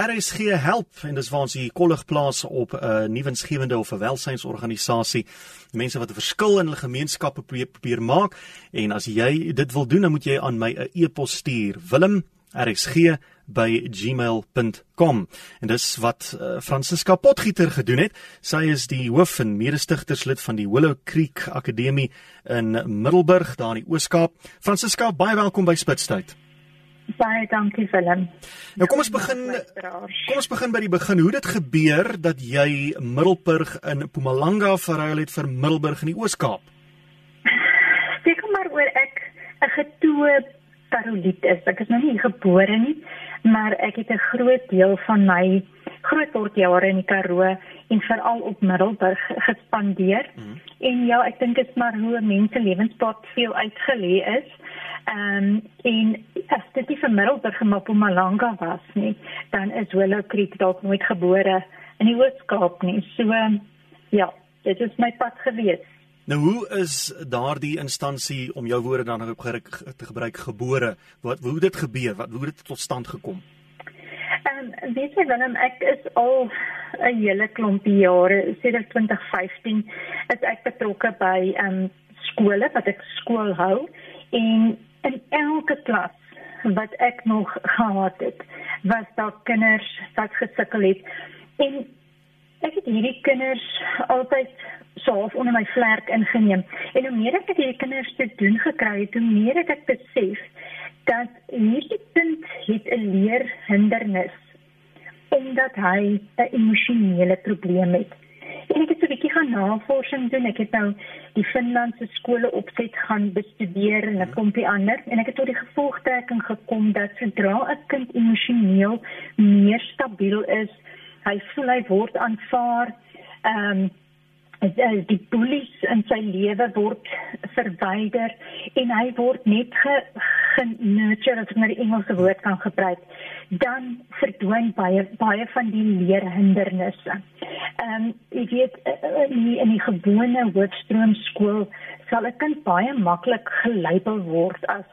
RSG help en dis waar ons die kollig plaas op 'n uh, nuwensgewende of 'n welsynsorganisasie. Mense wat 'n verskil in hulle gemeenskappe probeer, probeer maak en as jy dit wil doen, dan moet jy aan my 'n e-pos stuur. Willem RSG by gmail.com en dis wat uh, Francisca Potgieter gedoen het. Sy is die hoof en mede-stigterslid van die Willow Creek Akademie in Middelburg daar in die Oos-Kaap. Francisca, baie welkom by Spitstyd. Baie dankie Willem. Nou kom ons begin kom ons begin by die begin. Hoe dit gebeur dat jy Middelburg in Mpumalanga verruil het vir Middelburg in die Oos-Kaap? Seker maar oor ek 'n getoe paroliet is. Ek is nou nie gebore nie, maar ek het 'n groot deel van my grootwordjare in die Karoo en veral op Middelburg gespandeer. Mm -hmm. En ja, ek dink dit is maar hoe mense lewenspad veel uitgelê is. Ehm um, en as dit nie vir Middelburg en Mpumalanga was nie, dan is Willow Creek dalk nooit gebore in die Oos-Kaap nie. So ja, dit is my pad gewees. Nou hoe is daardie instansie om jou woorde dan op te gebruik gebore? Wat hoe dit gebeur? Wat hoe dit tot stand gekom? Ehm um, weet jy Willem, ek is al 'n hele klompie jare, sedert 2015 is ek betrokke by ehm um, skole wat ek skool hou en in elke klas wat ek nog gehad het, was daar kinders wat gesukkel het. En ek het hierdie kinders altyd soof onder my vlerk ingeneem. En hoe meer ek met hierdie kinders te doen gekry het, hoe meer ek besef dat hierdie kind het 'n leerhindernis omdat hy 'n emosionele probleem het. En ek het so 'n bietjie gaan navorsing doen. Ek het nou die Finlandse skole opset gaan bestudeer en 'n klompie ander en ek het tot die gevolgtrekking gekom dat sodra 'n kind emosioneel meer stabiel is, hy voel hy word aanvaar, ehm um, die bullies in sy lewe word verwyder en hy word net ge, ge nurture as ek maar die Engelse woord kan gebruik dan verdwyn baie baie van die leerhindernisse. Ehm um, ek weet in die, in die gewone hoofstroom skool sal 'n kind baie maklik gelabel word as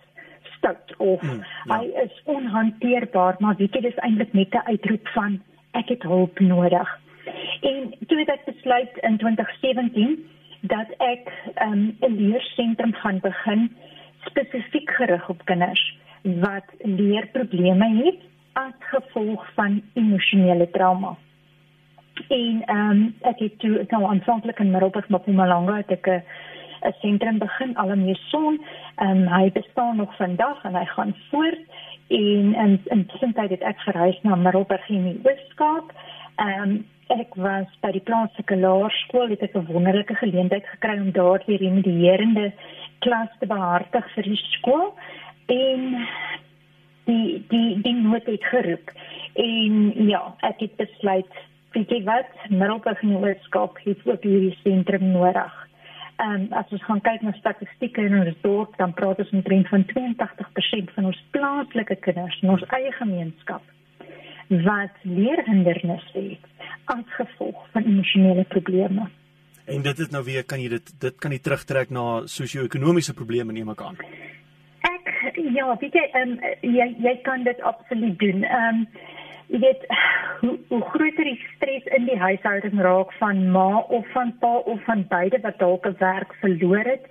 stout of hmm, ja. hy is onhanteerbaar maar weet jy dis eintlik net 'n uitroep van ek het hulp nodig. En toe het ek besluit in 2017 dat ek um, 'n leersentrum gaan begin spesifiek gerig op kinders wat leerprobleme het as gevolg van emosionele trauma. En ehm um, ek het toe nou aanvanklik in Middelburg maar Mpumalanga het ek 'n sentrum begin Alamee Son. Ehm um, hy bestaan nog vandag en hy gaan voort en in intussen het ek verhuis na Middelburg in die Weskaap. Ehm um, ek was by die plaaslike laerskool het ek 'n wonderlike geleentheid gekry om daar die remedierende klas te behartig vir die skool en die die die nood het geroep en ja ek het besluit weet jy wat Middelburg Universiteit het ook hierdie sentrum nodig. Ehm um, as ons gaan kyk na statistieke in ons dorp dan praat ons omtrent van 82% van ons plaaslike kinders in ons eie gemeenskap wat leerhindernisse het as gevolg van emosionele probleme. En dit is nou weer kan jy dit dit kan jy terugtrek na sosio-ekonomiese probleme neem ek aan. Ek ja, weet jy um, jy jy kan dit absoluut doen. Ehm um, jy weet hoe, hoe groter die stres in die huishouding raak van ma of van pa of van beide wat dalk 'n werk verloor het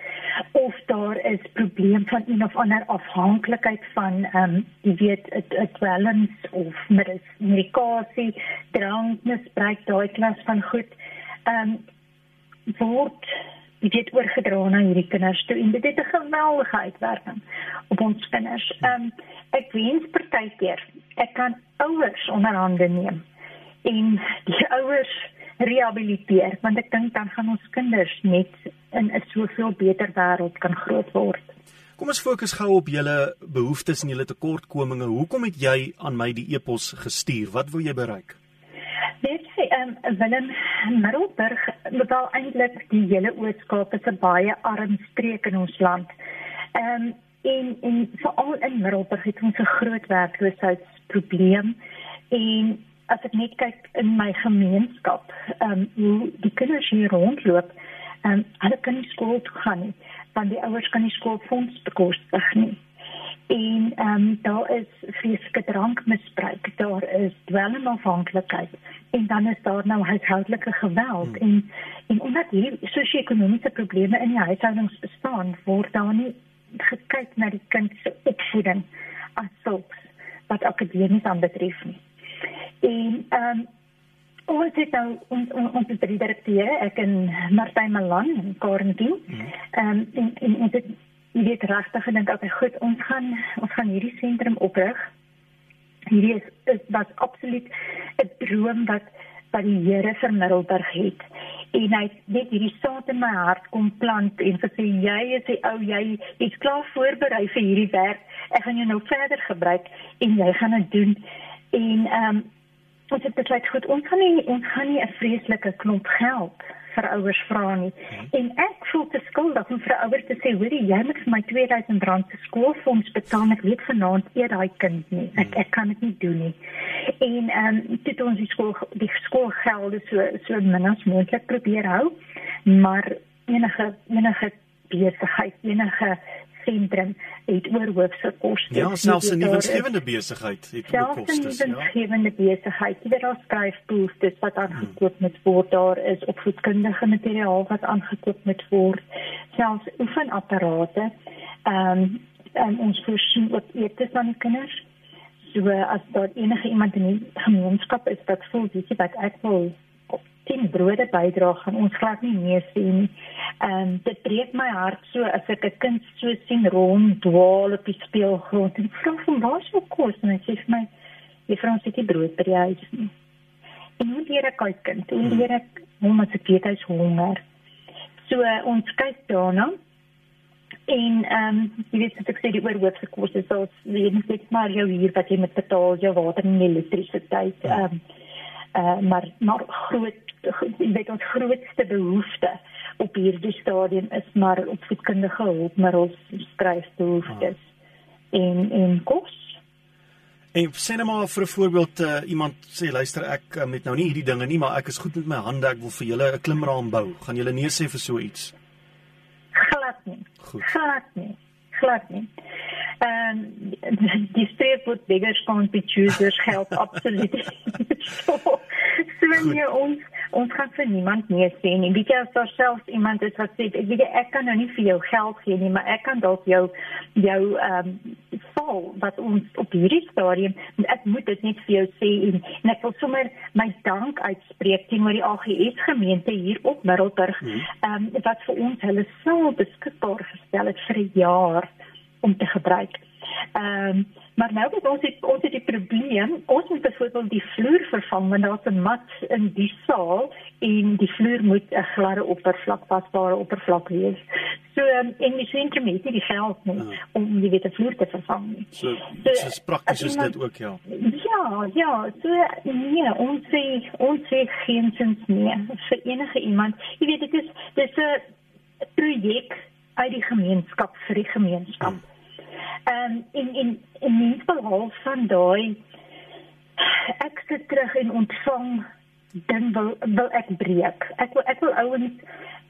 of daar is probleem van een of ander afhanklikheid van ehm um, jy weet 'n dwelms of medikasie drank misbruik daai klas van goed ehm um, word dit het oorgedra na hierdie kinders toe en dit het 'n geweldige uitwerking op ons kinders. Ehm um, ek wens partykeer ek kan ouers onderhande neem en die ouers rehabiliteer want ek dink dan gaan ons kinders net in 'n soveel beter wêreld kan groot word. Kom ons fokus gou op julle behoeftes en julle tekortkominge. Hoekom het jy aan my die e-pos gestuur? Wat wil jy bereik? Ehm um, Willem Middelburg bepaal eintlik die hele Oos-Kaap is 'n baie arm streek in ons land. Ehm um, en en veral in Middelburg het ons 'n groot werkloosheidsprobleem en as ek net kyk in my gemeenskap, ehm um, hoe die kinders hier rondloop, ehm um, hulle kan nie skool toe gaan nie, want die ouers kan nie skoolfonds bekostig nie. En ehm um, daar is vreeslike drankmisbruik, daar is dwelmafhanklikheid en dan is daar nou huishoudelike geweld hmm. en en omdat hierdie sosio-ekonomiese probleme in die huishoudings bestaan, word daar nie gekyk na die kind se opvoeding as sulks wat akademies aanbetref nie. En ehm um, ons het nou ons ons het drie direkteure, ek en Martyn Malan en Karen Dien. Hmm. Ehm um, en, en ons het jy weet regtig gedink okay goed ons gaan ons gaan hierdie sentrum oprig. Hierdie is, is wat absoluut 'n droom wat wat die Here vir Middelburg het. En hy net hierdie saad in my hart kom plant en sê jy is die ou jy is klaar voorberei vir hierdie werk. Ek gaan jou nou verder gebruik en jy gaan dit doen. En ehm um, ons het besluit goed ons gaan nie ons gaan nie 'n vreeslike klomp geld vir ouers vra nie. Hmm. En ek voel te skuldig om vir ouers te sê, "Hoorie, jy moet vir my R2000 se skoolfonds betaal. Ek weet vanaand eet daai kind nie. Ek hmm. ek kan dit nie doen nie." En ehm um, dit ons die skool die skoolgelde so so min as moontlik probeer hou, maar enige enige besigheid, enige sentrum het oorhoofse kostes. Ja, selfs 'n nuwensgewende besigheid het ook kostes, ja. 'n nuwensgewende besigheid, jy weet daar skryf boetes wat aangekoop hmm. moet word, daar is opvoedkundige materiaal wat aangekoop moet word, selfs oefenapparate. Ehm um, ons voorsien ook eetes aan die kinders. So as daar enige iemand in die gemeenskap is wat voel dis wat ek wil 10 brode bydra gaan ons glad nie nee sê nie. Ehm um, dit breek my hart so as ek 'n kind so sien rond dwaal op die speelgrond en vra van waar sou kos en hy sê vir my juffrou ons het nie brood by die huis nie. En hoe leer ek uit kind? Hoe leer ek hom as ek weet hy's honger? So uh, ons kyk daarna en ehm um, jy weet as ek sê die oorhoofse kos is so jy net maar jou huur wat jy moet betaal, jou water en elektrisiteit. Ehm um, uh, maar maar groot weet ons grootste behoefte op hierdie stadium is maar opvoedkundige hulpmiddels, skryfbehoeftes ah. en en kos. En sê net maar vir 'n voorbeeld uh, iemand sê luister ek uh, met nou nie hierdie dinge nie, maar ek is goed met my hande, ek wil vir julle 'n klimraam bou. Gaan julle nee sê vir so iets? Glad nie. Goed. Glad nie. Glad nie. Ehm um, die streep wat bigger spawn be choosers help absoluut. so, so you ons ons gaan vir niemand nee sê nie. Weet jy as daar selfs iemand is wat sê ek weet ek kan nou nie vir jou geld gee nie, maar ek kan dalk jou jou ehm um, val wat ons op hierdie stadium ek moet dit net vir jou sê en, en ek wil sommer my dank uitspreek teenoor die AGS gemeente hier op Middelburg hmm. ehm um, wat vir ons hulle sou beskikbaar gestel het vir 'n jaar om te gebruik. Ehm um, maar nou het ons het, ons het die probleem, ons moet byvoorbeeld die vloer vervang want daar's 'n mat in die saal en die vloer moet 'n gladde oppervlak, pasbare oppervlak wees. So um, en die sentrum het nie die geld nie ja. om die witte vloer te vervang nie. So dit so, is prakties is dit ook ja. Ja, ja, so nee, ons sê ons sê geen sins nie vir enige iemand. Jy weet dit is dis 'n projek uit die gemeenskap vir die gemeenskap. Hmm Ehm um, in in in mens behalwe van daai ek sit terug en ontvang dan wil wil ek breek. Ek wil ek wil ouens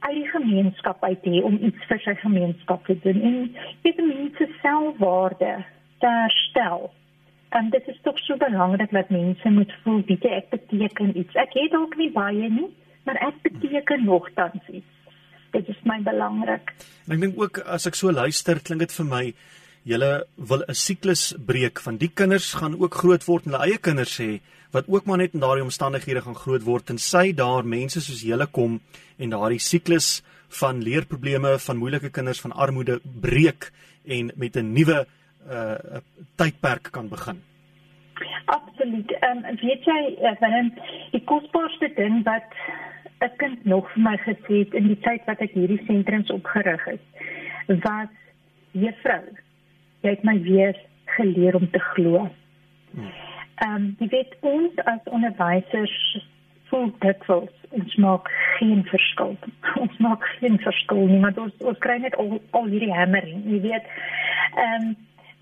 uit die gemeenskap uit hê om iets vir sy gemeenskap te doen en dit mense selfwaarde te herstel. En dit is tog so belangrik dat mense moet voel dit ek beteken iets. Ek het dalk nie baie nie, maar ek beteken nogtans iets. Dit is my belangrik. En ek dink ook as ek so luister, klink dit vir my julle wil 'n siklus breek van die kinders gaan ook groot word en hulle eie kinders hê wat ook maar net in daardie omstandighede gaan groot word en sy daar mense soos julle kom en daardie siklus van leerprobleme van moeilike kinders van armoede breek en met 'n nuwe uh tydperk kan begin. Absoluut. Ehm um, weet jy wanneer uh, die kosbaarste ding wat 'n kind nog vir my gesê het in die tyd wat ek hierdie sentrums opgerig het was juffrou jy het my weer geleer om te glo. Ehm um, jy weet ons as onderwysers voel dit wel ons maak geen verskil. Ons maak geen verskil nie, maar ons ons kry net al al hierdie hammering, jy weet. Ehm um,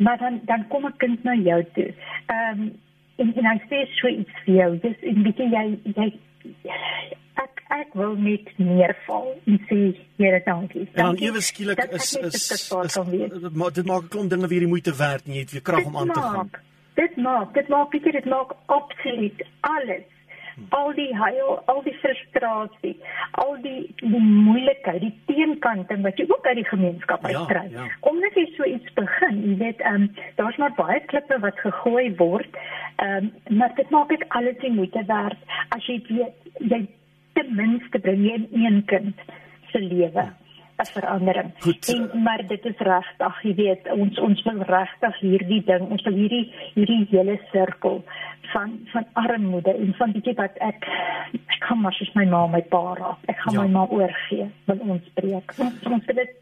maar dan dan kom 'n kind na jou toe. Ehm um, en en hy sê so iets vir jou. Dis 'n bietjie jy jy ek ek wil net neerval en sê Here dankie. En dan ewe skielik is is, is, is dit maak dit maak 'n klomp dinge weer die moeite werd en jy het weer krag om aan te gaan. Dit maak dit maak dit dit maak absoluut alles al die huil, al die frustrasie, al die die moeilikheid, die teenkante wat jy ook uit die gemeenskap ja, uitkry. Ja, ja. Omdat jy so iets begin, jy weet, ehm um, daar's maar baie klippe wat gegooi word. Ehm um, maar dit maak dit alles die moeite werd as jy weet jy ten minste bring jy een kind se lewe. Ja. 'n verandering. Goed. En maar dit is regtig, jy weet, ons ons wil regtig hierdie ding, ons wil hierdie hierdie hele sirkel van van armoede en van bietjie wat ek ek kan maar soos my ma my pa raak. Ek gaan ja. my ma oorgee want ons breek. Ons wil dit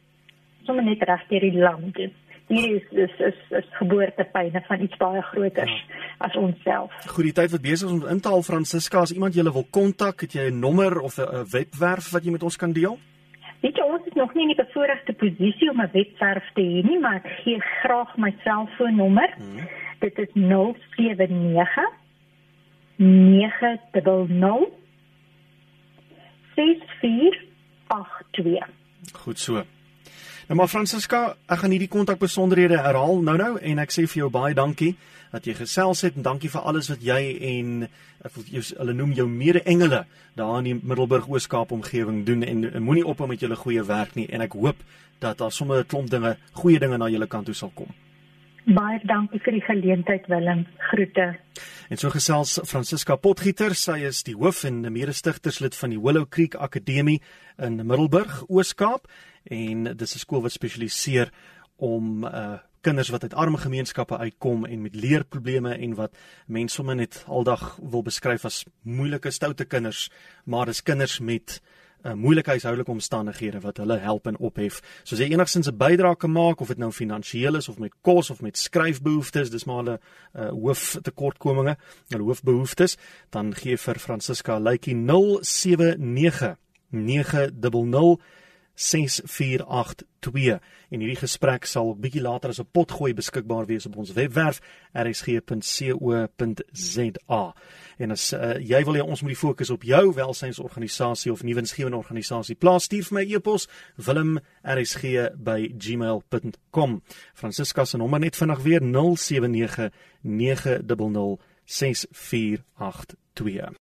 sommer net reg deur die land doen. Hier is is is, is geboortepyne van iets baie groter ja. as onsself. Goed, die tyd wat besig is om in te haal Francisca, as iemand julle wil kontak, het jy 'n nommer of 'n webwerf wat jy met ons kan deel? Weet jy, ons is nog nie in die bevoordeelde posisie om 'n webwerf te hê nie, maar ek gee graag my selfoonnommer. Hmm. Dit is 079 900 6482. Goed so. Nou maar Francisca, ek gaan hierdie kontakbesonderhede herhaal nou-nou en ek sê vir jou baie dankie dat jy gesels het en dankie vir alles wat jy en ek wil jou hulle noem jou mede-engele daar in die Middelburg Oos-Kaap omgewing doen en, en moenie ophou met julle goeie werk nie en ek hoop dat daar sommer 'n klomp dinge, goeie dinge na julle kant toe sal kom. Baie dankie vir die geleentheid Willem. Groete. En so gesels Francisca Potgieter, sy is die hoof en mede-stigterslid van die Willow Creek Akademie in Middelburg, Oos-Kaap en dit is 'n skool wat spesialiseer om uh kinders wat uit arme gemeenskappe uitkom en met leerprobleme en wat mense sommer net aldag wil beskryf as moeilike stoute kinders, maar dis kinders met uh, moeilike huishoudelike omstandighede wat hulle help en ophef. So as jy enigsins 'n bydrae kan maak of dit nou finansiëel is of met kos of met skryfbehoeftes, dis maar hulle uh, hooftekortkominge, hulle hoofbehoeftes, dan gee vir Francisca Lykie 079 900 6482 en hierdie gesprek sal bietjie later as 'n potgooi beskikbaar wees op ons webwerf rsg.co.za. En as uh, jy wil hê ons moet die fokus op jou welsynsorganisasie of nuwensgewende organisasie plaas, stuur vir my e-pos wilm@rsg@gmail.com. Francisca se nommer net vinnig weer 079 900 6482.